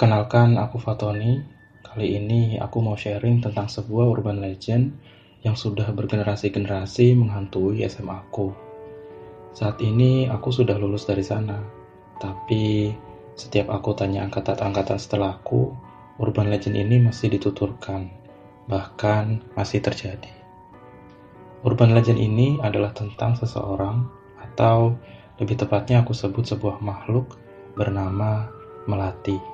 Perkenalkan, aku Fatoni. Kali ini aku mau sharing tentang sebuah urban legend yang sudah bergenerasi-generasi menghantui SMA aku. Saat ini aku sudah lulus dari sana, tapi setiap aku tanya angkatan-angkatan setelahku, urban legend ini masih dituturkan, bahkan masih terjadi. Urban legend ini adalah tentang seseorang, atau lebih tepatnya aku sebut sebuah makhluk bernama Melati.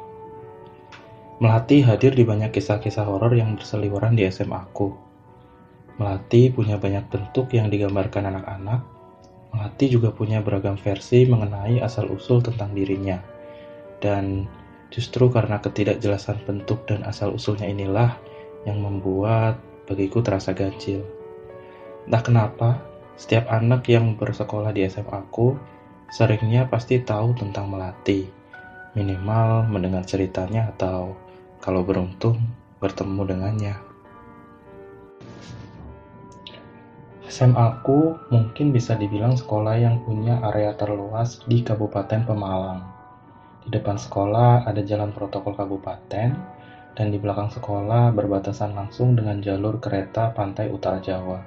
Melati hadir di banyak kisah-kisah horor yang berseliweran di SMA aku. Melati punya banyak bentuk yang digambarkan anak-anak. Melati juga punya beragam versi mengenai asal-usul tentang dirinya. Dan justru karena ketidakjelasan bentuk dan asal-usulnya inilah yang membuat bagiku terasa ganjil. Entah kenapa, setiap anak yang bersekolah di SMA aku seringnya pasti tahu tentang Melati. Minimal mendengar ceritanya atau kalau beruntung bertemu dengannya. SMA aku mungkin bisa dibilang sekolah yang punya area terluas di Kabupaten Pemalang. Di depan sekolah ada jalan protokol kabupaten, dan di belakang sekolah berbatasan langsung dengan jalur kereta pantai utara Jawa.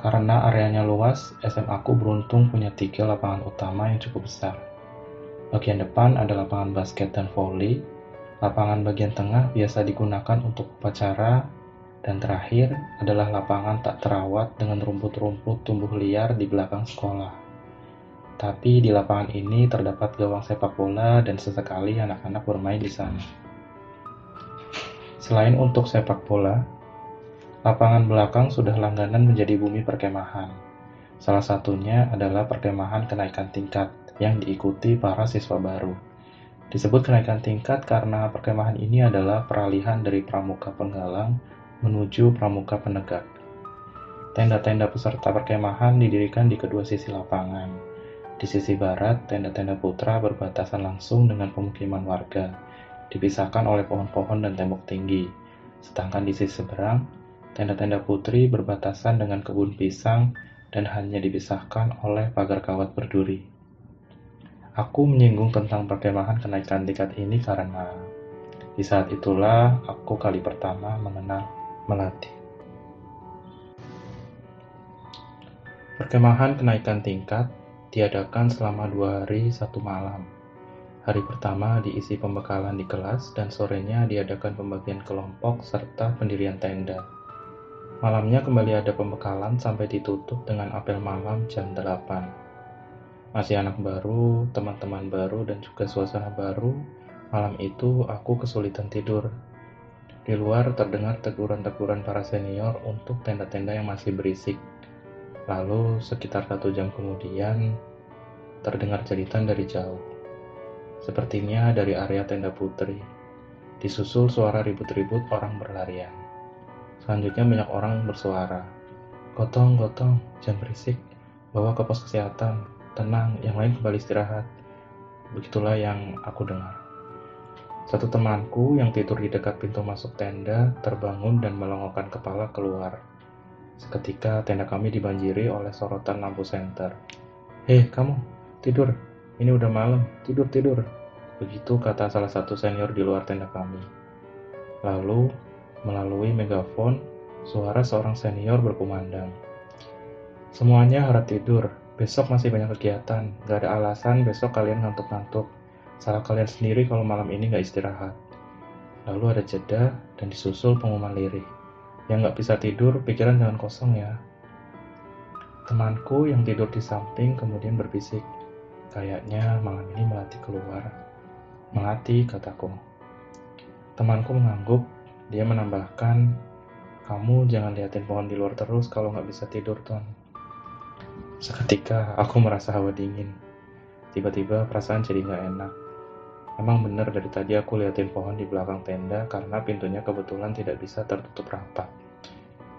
Karena areanya luas, SMA aku beruntung punya tiga lapangan utama yang cukup besar. Bagian depan ada lapangan basket dan volley, Lapangan bagian tengah biasa digunakan untuk upacara, dan terakhir adalah lapangan tak terawat dengan rumput-rumput tumbuh liar di belakang sekolah. Tapi di lapangan ini terdapat gawang sepak bola dan sesekali anak-anak bermain di sana. Selain untuk sepak bola, lapangan belakang sudah langganan menjadi bumi perkemahan. Salah satunya adalah perkemahan kenaikan tingkat yang diikuti para siswa baru. Disebut kenaikan tingkat karena perkemahan ini adalah peralihan dari pramuka penggalang menuju pramuka penegak. Tenda-tenda peserta perkemahan didirikan di kedua sisi lapangan. Di sisi barat, tenda-tenda putra berbatasan langsung dengan pemukiman warga, dipisahkan oleh pohon-pohon dan tembok tinggi. Sedangkan di sisi seberang, tenda-tenda putri berbatasan dengan kebun pisang dan hanya dipisahkan oleh pagar kawat berduri. Aku menyinggung tentang perkemahan kenaikan tingkat ini karena di saat itulah aku kali pertama mengenal Melati. Perkemahan kenaikan tingkat diadakan selama dua hari satu malam. Hari pertama diisi pembekalan di kelas dan sorenya diadakan pembagian kelompok serta pendirian tenda. Malamnya kembali ada pembekalan sampai ditutup dengan apel malam jam 8. Masih anak baru, teman-teman baru, dan juga suasana baru, malam itu aku kesulitan tidur. Di luar terdengar teguran-teguran para senior untuk tenda-tenda yang masih berisik. Lalu sekitar satu jam kemudian, terdengar jeritan dari jauh. Sepertinya dari area tenda putri. Disusul suara ribut-ribut orang berlarian. Selanjutnya banyak orang bersuara. Gotong, gotong, jam berisik, bawa ke pos kesehatan tenang, yang lain kembali istirahat. Begitulah yang aku dengar. Satu temanku yang tidur di dekat pintu masuk tenda terbangun dan melongokkan kepala keluar. Seketika tenda kami dibanjiri oleh sorotan lampu senter. Hei kamu, tidur. Ini udah malam, tidur-tidur. Begitu kata salah satu senior di luar tenda kami. Lalu, melalui megafon, suara seorang senior berkumandang. Semuanya harap tidur, Besok masih banyak kegiatan, gak ada alasan besok kalian ngantuk-ngantuk. Salah kalian sendiri kalau malam ini gak istirahat. Lalu ada jeda dan disusul pengumuman lirih. Yang gak bisa tidur, pikiran jangan kosong ya. Temanku yang tidur di samping kemudian berbisik. Kayaknya malam ini Melati keluar. Melati, kataku. Temanku mengangguk. Dia menambahkan, kamu jangan liatin pohon di luar terus kalau nggak bisa tidur, Ton. Seketika aku merasa hawa dingin. Tiba-tiba perasaan jadi gak enak. Emang bener dari tadi aku liatin pohon di belakang tenda karena pintunya kebetulan tidak bisa tertutup rapat.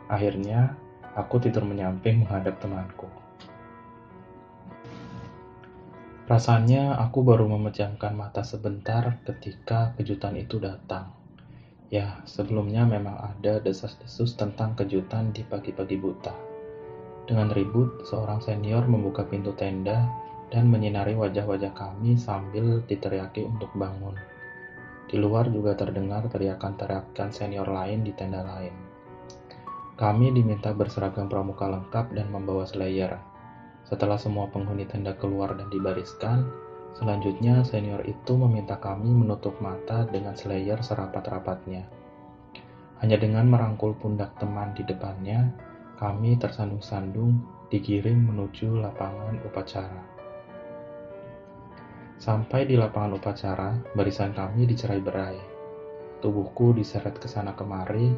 Akhirnya, aku tidur menyamping menghadap temanku. Rasanya aku baru memejamkan mata sebentar ketika kejutan itu datang. Ya, sebelumnya memang ada desas-desus tentang kejutan di pagi-pagi buta. Dengan ribut, seorang senior membuka pintu tenda dan menyinari wajah-wajah kami sambil diteriaki untuk bangun. Di luar juga terdengar teriakan-teriakan senior lain di tenda lain. Kami diminta berseragam pramuka lengkap dan membawa slayer. Setelah semua penghuni tenda keluar dan dibariskan, selanjutnya senior itu meminta kami menutup mata dengan slayer serapat-rapatnya. Hanya dengan merangkul pundak teman di depannya, kami tersandung-sandung digiring menuju lapangan upacara. Sampai di lapangan upacara, barisan kami dicerai-berai. Tubuhku diseret ke sana kemari,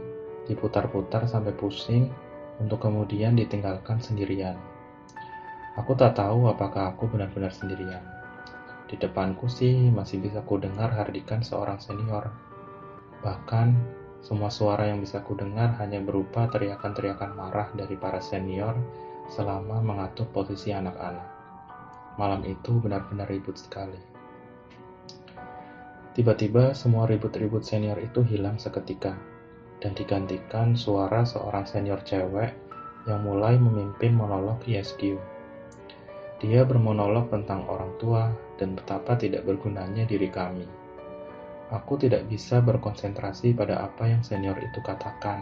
diputar-putar sampai pusing, untuk kemudian ditinggalkan sendirian. Aku tak tahu apakah aku benar-benar sendirian. Di depanku sih masih bisa ku dengar hardikan seorang senior. Bahkan, semua suara yang bisa ku dengar hanya berupa teriakan-teriakan marah dari para senior selama mengatur posisi anak-anak. Malam itu benar-benar ribut sekali. Tiba-tiba semua ribut-ribut senior itu hilang seketika dan digantikan suara seorang senior cewek yang mulai memimpin monolog ISQ. Dia bermonolog tentang orang tua dan betapa tidak bergunanya diri kami. Aku tidak bisa berkonsentrasi pada apa yang senior itu katakan.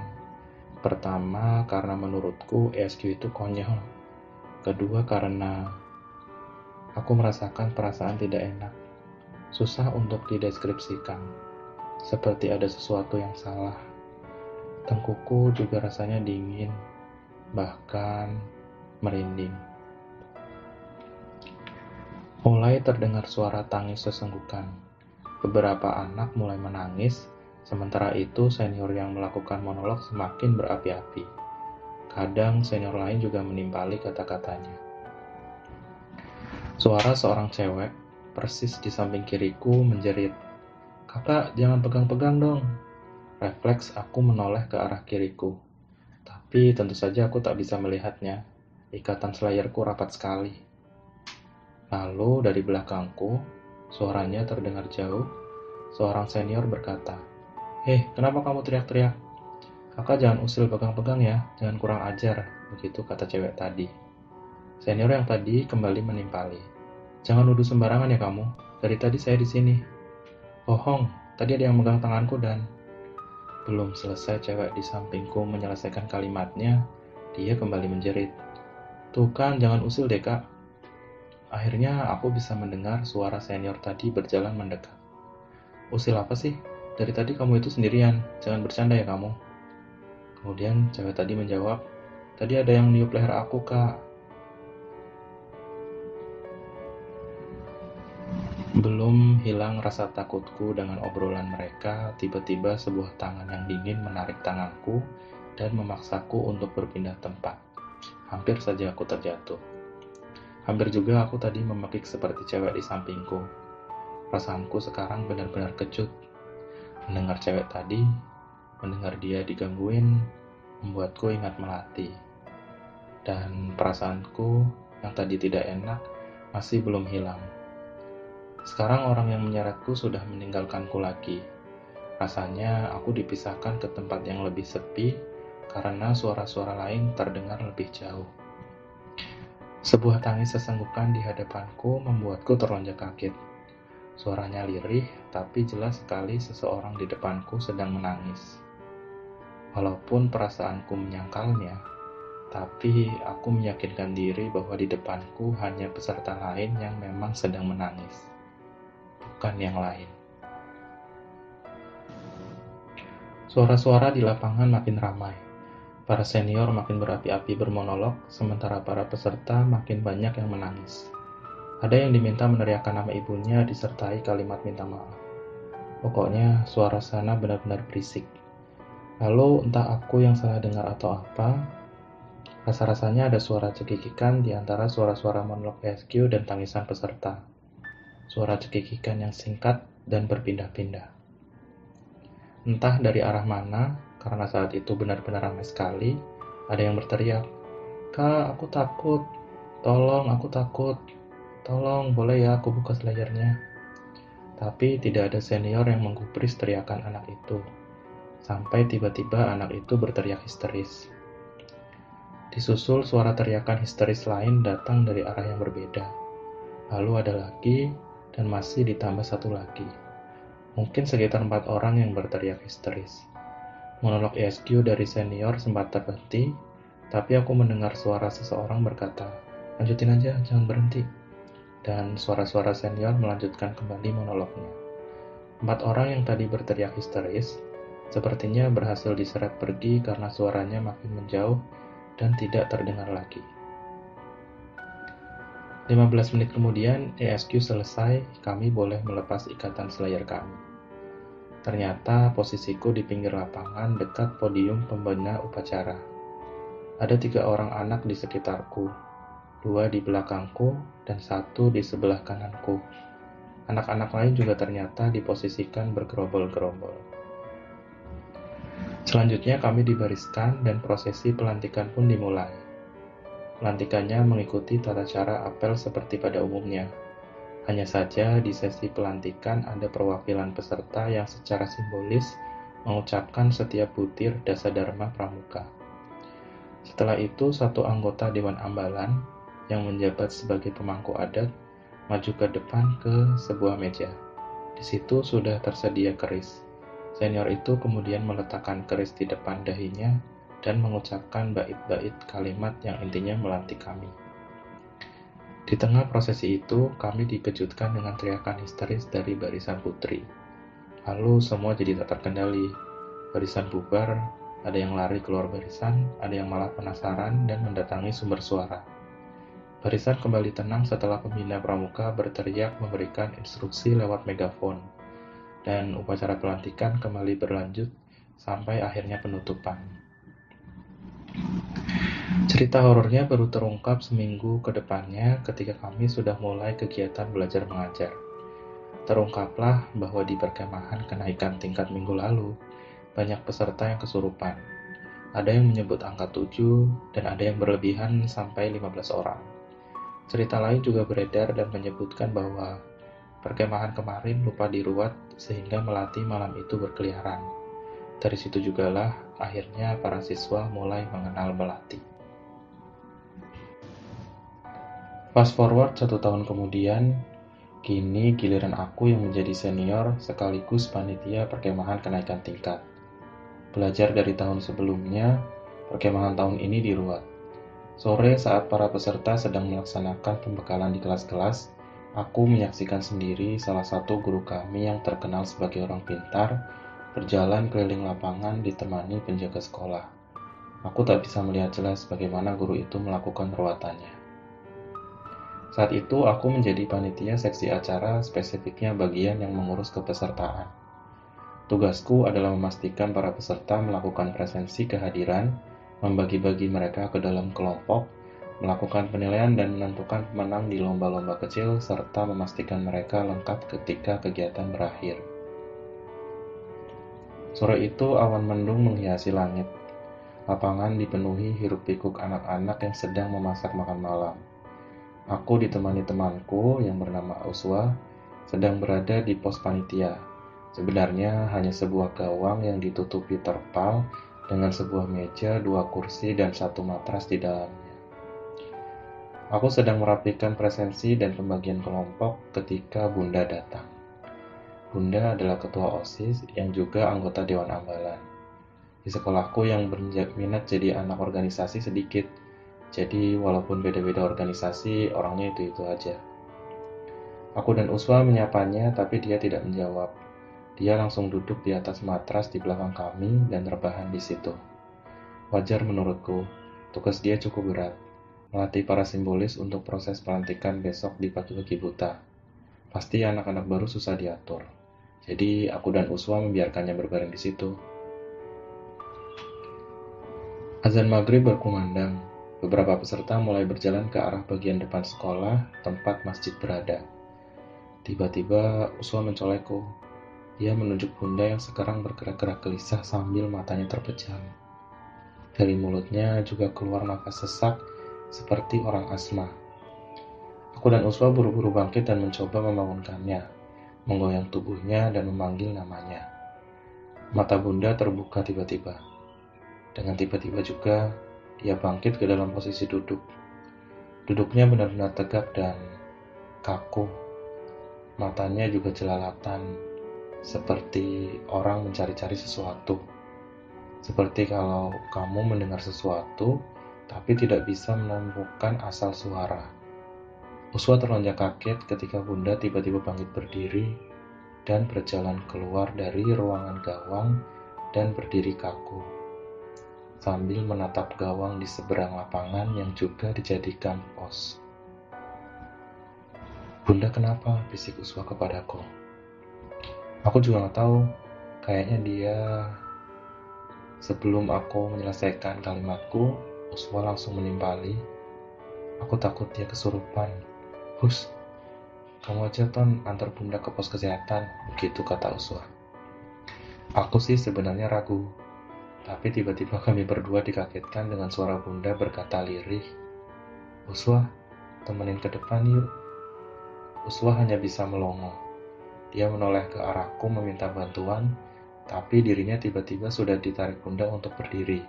Pertama, karena menurutku ISQ itu konyol. Kedua, karena Aku merasakan perasaan tidak enak, susah untuk dideskripsikan, seperti ada sesuatu yang salah. Tengkuku juga rasanya dingin, bahkan merinding. Mulai terdengar suara tangis sesenggukan. Beberapa anak mulai menangis, sementara itu senior yang melakukan monolog semakin berapi-api. Kadang senior lain juga menimpali kata-katanya. Suara seorang cewek, persis di samping kiriku, menjerit. Kakak, jangan pegang-pegang dong. Refleks aku menoleh ke arah kiriku. Tapi tentu saja aku tak bisa melihatnya. Ikatan selayarku rapat sekali. Lalu dari belakangku, suaranya terdengar jauh. Seorang senior berkata, Eh, kenapa kamu teriak-teriak? Kakak jangan usil pegang-pegang ya, jangan kurang ajar, begitu kata cewek tadi. Senior yang tadi kembali menimpali. Jangan nuduh sembarangan ya kamu. Dari tadi saya di sini. Bohong, tadi ada yang megang tanganku dan... Belum selesai cewek di sampingku menyelesaikan kalimatnya, dia kembali menjerit. Tuh kan, jangan usil deh kak. Akhirnya aku bisa mendengar suara senior tadi berjalan mendekat. Usil apa sih? Dari tadi kamu itu sendirian, jangan bercanda ya kamu. Kemudian cewek tadi menjawab, tadi ada yang niup leher aku kak, Belum hilang rasa takutku dengan obrolan mereka, tiba-tiba sebuah tangan yang dingin menarik tanganku dan memaksaku untuk berpindah tempat. Hampir saja aku terjatuh. Hampir juga aku tadi memekik seperti cewek di sampingku. Perasaanku sekarang benar-benar kecut. Mendengar cewek tadi, mendengar dia digangguin, membuatku ingat melati. Dan perasaanku yang tadi tidak enak masih belum hilang. Sekarang orang yang menyeretku sudah meninggalkanku lagi. Rasanya aku dipisahkan ke tempat yang lebih sepi karena suara-suara lain terdengar lebih jauh. Sebuah tangis sesenggukan di hadapanku membuatku terlonjak kaget. Suaranya lirih, tapi jelas sekali seseorang di depanku sedang menangis. Walaupun perasaanku menyangkalnya, tapi aku meyakinkan diri bahwa di depanku hanya peserta lain yang memang sedang menangis bukan yang lain. Suara-suara di lapangan makin ramai. Para senior makin berapi-api bermonolog, sementara para peserta makin banyak yang menangis. Ada yang diminta meneriakkan nama ibunya disertai kalimat minta maaf. Pokoknya suara sana benar-benar berisik. Lalu entah aku yang salah dengar atau apa, rasa-rasanya ada suara cekikikan di antara suara-suara monolog SQ dan tangisan peserta suara cekikikan yang singkat dan berpindah-pindah. Entah dari arah mana, karena saat itu benar-benar ramai sekali, ada yang berteriak, Kak, aku takut. Tolong, aku takut. Tolong, boleh ya aku buka selayarnya. Tapi tidak ada senior yang menggubris teriakan anak itu. Sampai tiba-tiba anak itu berteriak histeris. Disusul suara teriakan histeris lain datang dari arah yang berbeda. Lalu ada lagi dan masih ditambah satu lagi. Mungkin sekitar empat orang yang berteriak histeris. Monolog ESQ dari senior sempat terhenti, tapi aku mendengar suara seseorang berkata, lanjutin aja, jangan berhenti. Dan suara-suara senior melanjutkan kembali monolognya. Empat orang yang tadi berteriak histeris, sepertinya berhasil diseret pergi karena suaranya makin menjauh dan tidak terdengar lagi. 15 menit kemudian ESQ selesai, kami boleh melepas ikatan slayer kami. Ternyata posisiku di pinggir lapangan dekat podium pembina upacara. Ada tiga orang anak di sekitarku, dua di belakangku, dan satu di sebelah kananku. Anak-anak lain juga ternyata diposisikan bergerombol-gerombol. Selanjutnya kami dibariskan dan prosesi pelantikan pun dimulai. Pelantikannya mengikuti tata cara apel seperti pada umumnya. Hanya saja di sesi pelantikan ada perwakilan peserta yang secara simbolis mengucapkan setiap butir dasa dharma pramuka. Setelah itu, satu anggota Dewan Ambalan yang menjabat sebagai pemangku adat maju ke depan ke sebuah meja. Di situ sudah tersedia keris. Senior itu kemudian meletakkan keris di depan dahinya dan mengucapkan bait-bait kalimat yang intinya melantik kami. Di tengah prosesi itu, kami dikejutkan dengan teriakan histeris dari barisan putri. Lalu semua jadi tak terkendali. Barisan bubar, ada yang lari keluar barisan, ada yang malah penasaran dan mendatangi sumber suara. Barisan kembali tenang setelah pembina pramuka berteriak memberikan instruksi lewat megafon. Dan upacara pelantikan kembali berlanjut sampai akhirnya penutupan. Cerita horornya baru terungkap seminggu ke depannya ketika kami sudah mulai kegiatan belajar mengajar. Terungkaplah bahwa di perkemahan kenaikan tingkat minggu lalu, banyak peserta yang kesurupan. Ada yang menyebut angka 7 dan ada yang berlebihan sampai 15 orang. Cerita lain juga beredar dan menyebutkan bahwa perkemahan kemarin lupa diruat sehingga melati malam itu berkeliaran. Dari situ jugalah akhirnya para siswa mulai mengenal Melati. Fast forward satu tahun kemudian, kini giliran aku yang menjadi senior sekaligus panitia perkemahan kenaikan tingkat. Belajar dari tahun sebelumnya, perkemahan tahun ini diruat. Sore saat para peserta sedang melaksanakan pembekalan di kelas-kelas, aku menyaksikan sendiri salah satu guru kami yang terkenal sebagai orang pintar berjalan keliling lapangan ditemani penjaga sekolah. Aku tak bisa melihat jelas bagaimana guru itu melakukan perawatan Saat itu aku menjadi panitia seksi acara spesifiknya bagian yang mengurus kepesertaan. Tugasku adalah memastikan para peserta melakukan presensi kehadiran, membagi-bagi mereka ke dalam kelompok, melakukan penilaian dan menentukan pemenang di lomba-lomba kecil, serta memastikan mereka lengkap ketika kegiatan berakhir. Sore itu awan mendung menghiasi langit. Lapangan dipenuhi hiruk-pikuk anak-anak yang sedang memasak makan malam. Aku ditemani temanku yang bernama Uswa sedang berada di pos panitia. Sebenarnya hanya sebuah gawang yang ditutupi terpal dengan sebuah meja, dua kursi, dan satu matras di dalamnya. Aku sedang merapikan presensi dan pembagian kelompok ketika Bunda datang. Bunda adalah ketua OSIS yang juga anggota Dewan Ambalan. Di sekolahku yang berminat jadi anak organisasi sedikit, jadi walaupun beda-beda organisasi, orangnya itu-itu aja. Aku dan Uswa menyapanya, tapi dia tidak menjawab. Dia langsung duduk di atas matras di belakang kami dan rebahan di situ. Wajar menurutku, tugas dia cukup berat. Melatih para simbolis untuk proses pelantikan besok di pagi-pagi buta. Pasti anak-anak baru susah diatur. Jadi aku dan Uswa membiarkannya berbaring di situ. Azan maghrib berkumandang. Beberapa peserta mulai berjalan ke arah bagian depan sekolah tempat masjid berada. Tiba-tiba Uswa mencolekku. Dia menunjuk bunda yang sekarang bergerak-gerak gelisah sambil matanya terpejam. Dari mulutnya juga keluar nafas sesak seperti orang asma. Aku dan Uswa buru-buru bangkit dan mencoba membangunkannya menggoyang tubuhnya dan memanggil namanya. Mata bunda terbuka tiba-tiba. Dengan tiba-tiba juga, dia bangkit ke dalam posisi duduk. Duduknya benar-benar tegak dan kaku. Matanya juga jelalatan, seperti orang mencari-cari sesuatu. Seperti kalau kamu mendengar sesuatu, tapi tidak bisa menemukan asal suara. Uswa terlonjak kaget ketika Bunda tiba-tiba bangkit berdiri dan berjalan keluar dari ruangan gawang dan berdiri kaku, sambil menatap gawang di seberang lapangan yang juga dijadikan pos. Bunda kenapa? bisik Uswa kepadaku. Aku juga nggak tahu, kayaknya dia Sebelum aku menyelesaikan kalimatku, Uswa langsung menimpali. Aku takut dia kesurupan. Hus, kamu aja ton antar bunda ke pos kesehatan, begitu kata Uswa. Aku sih sebenarnya ragu, tapi tiba-tiba kami berdua dikagetkan dengan suara bunda berkata lirih. Uswa, temenin ke depan yuk. Uswa hanya bisa melongo. Dia menoleh ke arahku meminta bantuan, tapi dirinya tiba-tiba sudah ditarik bunda untuk berdiri.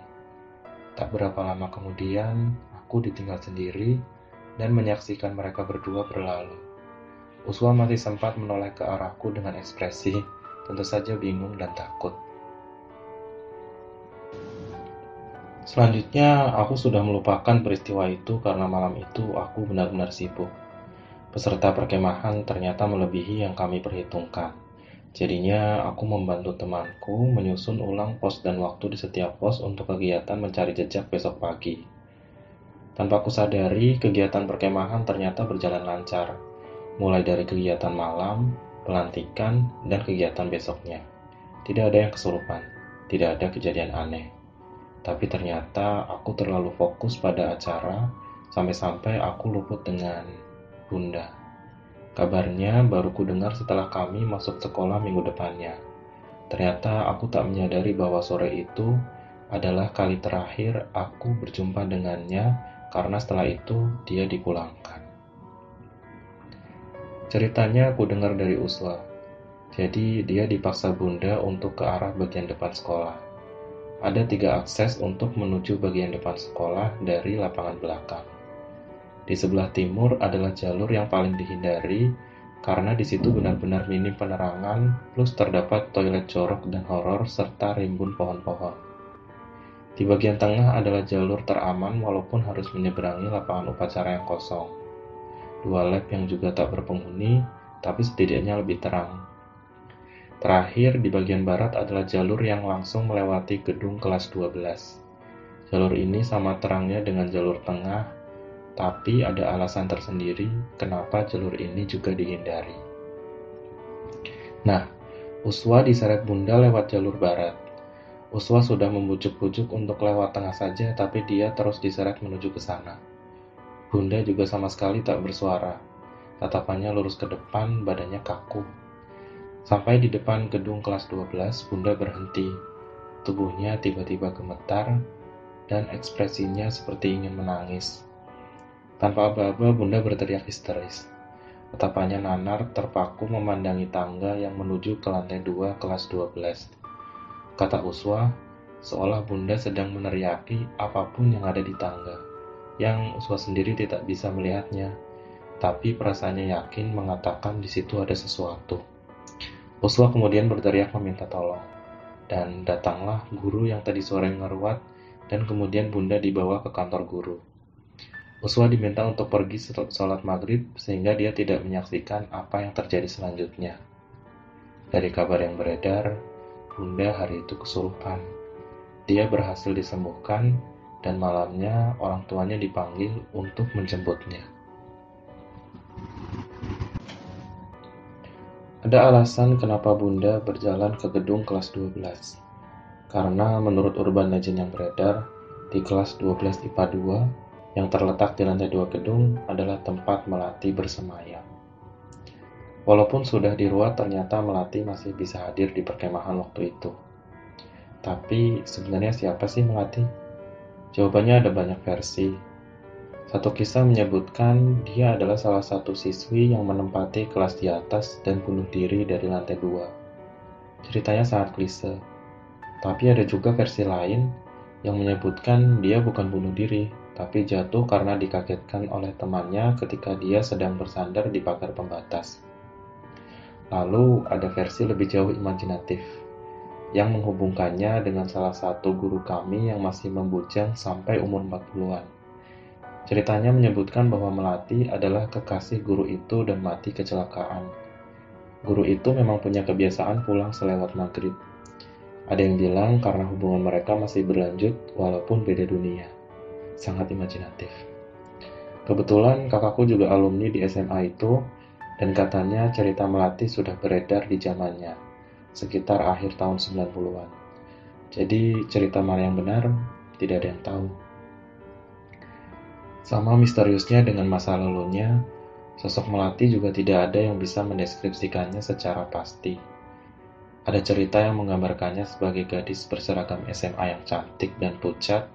Tak berapa lama kemudian, aku ditinggal sendiri dan menyaksikan mereka berdua berlalu. Uswa masih sempat menoleh ke arahku dengan ekspresi tentu saja bingung dan takut. Selanjutnya, aku sudah melupakan peristiwa itu karena malam itu aku benar-benar sibuk. Peserta perkemahan ternyata melebihi yang kami perhitungkan. Jadinya aku membantu temanku menyusun ulang pos dan waktu di setiap pos untuk kegiatan mencari jejak besok pagi. Tanpa aku sadari, kegiatan perkemahan ternyata berjalan lancar, mulai dari kegiatan malam, pelantikan, dan kegiatan besoknya. Tidak ada yang kesurupan, tidak ada kejadian aneh. Tapi ternyata aku terlalu fokus pada acara sampai-sampai aku luput dengan Bunda. Kabarnya baru ku dengar setelah kami masuk sekolah minggu depannya. Ternyata aku tak menyadari bahwa sore itu adalah kali terakhir aku berjumpa dengannya karena setelah itu dia dipulangkan. Ceritanya aku dengar dari Uswa. Jadi dia dipaksa bunda untuk ke arah bagian depan sekolah. Ada tiga akses untuk menuju bagian depan sekolah dari lapangan belakang. Di sebelah timur adalah jalur yang paling dihindari karena di situ benar-benar minim penerangan plus terdapat toilet jorok dan horor serta rimbun pohon-pohon. Di bagian tengah adalah jalur teraman walaupun harus menyeberangi lapangan upacara yang kosong. Dua lab yang juga tak berpenghuni, tapi setidaknya lebih terang. Terakhir, di bagian barat adalah jalur yang langsung melewati gedung kelas 12. Jalur ini sama terangnya dengan jalur tengah tapi ada alasan tersendiri kenapa jalur ini juga dihindari. Nah, Uswa diseret bunda lewat jalur barat. Uswa sudah membujuk-bujuk untuk lewat tengah saja, tapi dia terus diseret menuju ke sana. Bunda juga sama sekali tak bersuara. Tatapannya lurus ke depan, badannya kaku. Sampai di depan gedung kelas 12, Bunda berhenti. Tubuhnya tiba-tiba gemetar, dan ekspresinya seperti ingin menangis. Tanpa aba-aba, Bunda berteriak histeris. Tatapannya nanar terpaku memandangi tangga yang menuju ke lantai dua kelas 12. Kata Uswa, seolah Bunda sedang meneriaki apa pun yang ada di tangga, yang Uswa sendiri tidak bisa melihatnya, tapi perasaannya yakin mengatakan di situ ada sesuatu. Uswa kemudian berteriak meminta tolong, dan datanglah guru yang tadi sore ngeruat, dan kemudian Bunda dibawa ke kantor guru. Uswa diminta untuk pergi sholat maghrib sehingga dia tidak menyaksikan apa yang terjadi selanjutnya. Dari kabar yang beredar, Bunda hari itu kesurupan. Dia berhasil disembuhkan dan malamnya orang tuanya dipanggil untuk menjemputnya. Ada alasan kenapa Bunda berjalan ke gedung kelas 12. Karena menurut urban legend yang beredar, di kelas 12 IPA 2 yang terletak di lantai dua gedung adalah tempat Melati bersemayam. Walaupun sudah diruat, ternyata Melati masih bisa hadir di perkemahan waktu itu. Tapi sebenarnya siapa sih Melati? Jawabannya ada banyak versi. Satu kisah menyebutkan dia adalah salah satu siswi yang menempati kelas di atas dan bunuh diri dari lantai dua. Ceritanya sangat klise. Tapi ada juga versi lain yang menyebutkan dia bukan bunuh diri, tapi jatuh karena dikagetkan oleh temannya ketika dia sedang bersandar di pagar pembatas. Lalu ada versi lebih jauh imajinatif, yang menghubungkannya dengan salah satu guru kami yang masih membujang sampai umur 40-an. Ceritanya menyebutkan bahwa Melati adalah kekasih guru itu dan mati kecelakaan. Guru itu memang punya kebiasaan pulang selewat maghrib. Ada yang bilang karena hubungan mereka masih berlanjut walaupun beda dunia. Sangat imajinatif. Kebetulan kakakku juga alumni di SMA itu dan katanya cerita Melati sudah beredar di zamannya, sekitar akhir tahun 90-an. Jadi cerita mana yang benar, tidak ada yang tahu. Sama misteriusnya dengan masa lalunya, sosok Melati juga tidak ada yang bisa mendeskripsikannya secara pasti. Ada cerita yang menggambarkannya sebagai gadis berseragam SMA yang cantik dan pucat.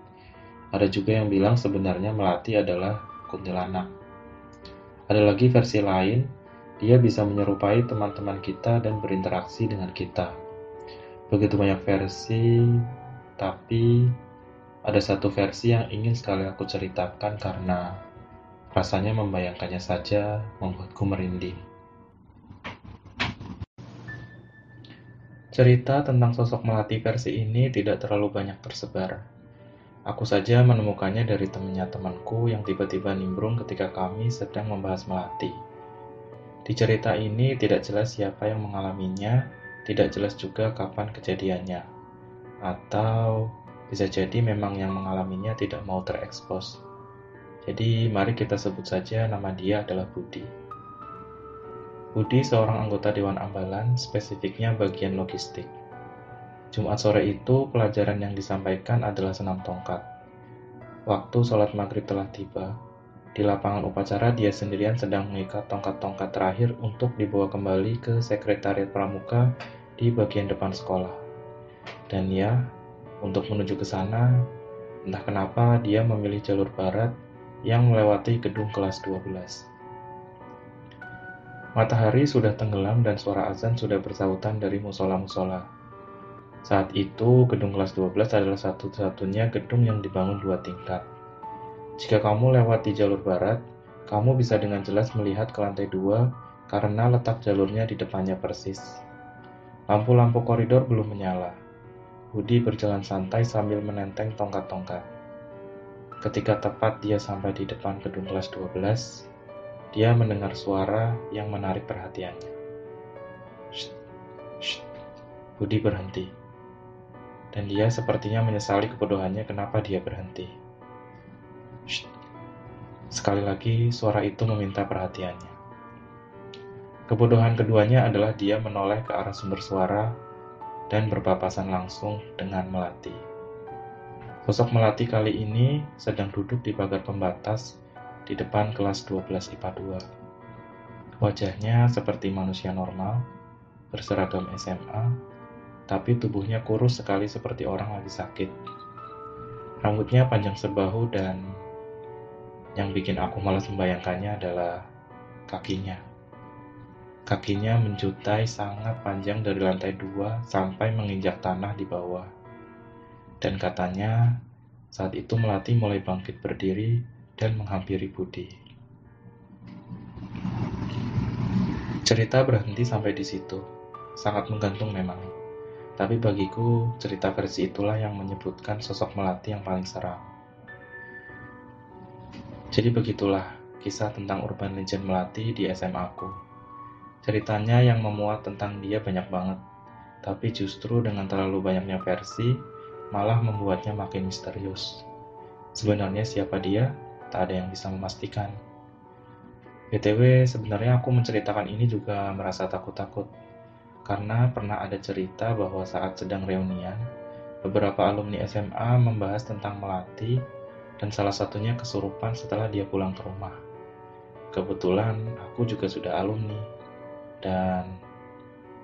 Ada juga yang bilang sebenarnya Melati adalah kuntilanak. Ada lagi versi lain, dia bisa menyerupai teman-teman kita dan berinteraksi dengan kita. Begitu banyak versi, tapi ada satu versi yang ingin sekali aku ceritakan karena rasanya membayangkannya saja membuatku merinding. Cerita tentang sosok Melati versi ini tidak terlalu banyak tersebar. Aku saja menemukannya dari temannya temanku yang tiba-tiba nimbrung ketika kami sedang membahas Melati. Di cerita ini tidak jelas siapa yang mengalaminya, tidak jelas juga kapan kejadiannya, atau bisa jadi memang yang mengalaminya tidak mau terekspos. Jadi mari kita sebut saja nama dia adalah Budi. Budi seorang anggota Dewan Ambalan, spesifiknya bagian logistik. Jumat sore itu pelajaran yang disampaikan adalah senam tongkat. Waktu sholat maghrib telah tiba, di lapangan upacara dia sendirian sedang mengikat tongkat-tongkat terakhir untuk dibawa kembali ke sekretariat pramuka di bagian depan sekolah. Dan ya, untuk menuju ke sana, entah kenapa dia memilih jalur barat yang melewati gedung kelas 12. Matahari sudah tenggelam dan suara azan sudah bersautan dari musola-musola. Saat itu, gedung kelas 12 adalah satu-satunya gedung yang dibangun dua tingkat. Jika kamu lewat di jalur barat, kamu bisa dengan jelas melihat ke lantai dua karena letak jalurnya di depannya persis. Lampu-lampu koridor belum menyala. Budi berjalan santai sambil menenteng tongkat-tongkat. Ketika tepat dia sampai di depan gedung kelas 12, dia mendengar suara yang menarik perhatiannya. Shh. Budi berhenti. Dan dia sepertinya menyesali kebodohannya kenapa dia berhenti. Shh. Sekali lagi suara itu meminta perhatiannya. Kebodohan keduanya adalah dia menoleh ke arah sumber suara dan berpapasan langsung dengan Melati. Sosok Melati kali ini sedang duduk di pagar pembatas di depan kelas 12 IPA 2. Wajahnya seperti manusia normal, berseragam SMA, tapi tubuhnya kurus sekali seperti orang lagi sakit. Rambutnya panjang sebahu dan yang bikin aku malas membayangkannya adalah kakinya. Kakinya menjutai sangat panjang dari lantai dua sampai menginjak tanah di bawah. Dan katanya, saat itu Melati mulai bangkit berdiri dan menghampiri Budi. Cerita berhenti sampai di situ. Sangat menggantung memang. Tapi bagiku, cerita versi itulah yang menyebutkan sosok Melati yang paling seram. Jadi begitulah kisah tentang urban legend Melati di SMA aku. Ceritanya yang memuat tentang dia banyak banget, tapi justru dengan terlalu banyaknya versi, malah membuatnya makin misterius. Sebenarnya siapa dia, tak ada yang bisa memastikan. BTW, sebenarnya aku menceritakan ini juga merasa takut-takut, karena pernah ada cerita bahwa saat sedang reunian, beberapa alumni SMA membahas tentang Melati, dan salah satunya kesurupan setelah dia pulang ke rumah. Kebetulan, aku juga sudah alumni, dan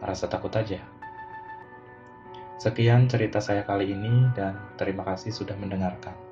rasa takut aja. Sekian cerita saya kali ini dan terima kasih sudah mendengarkan.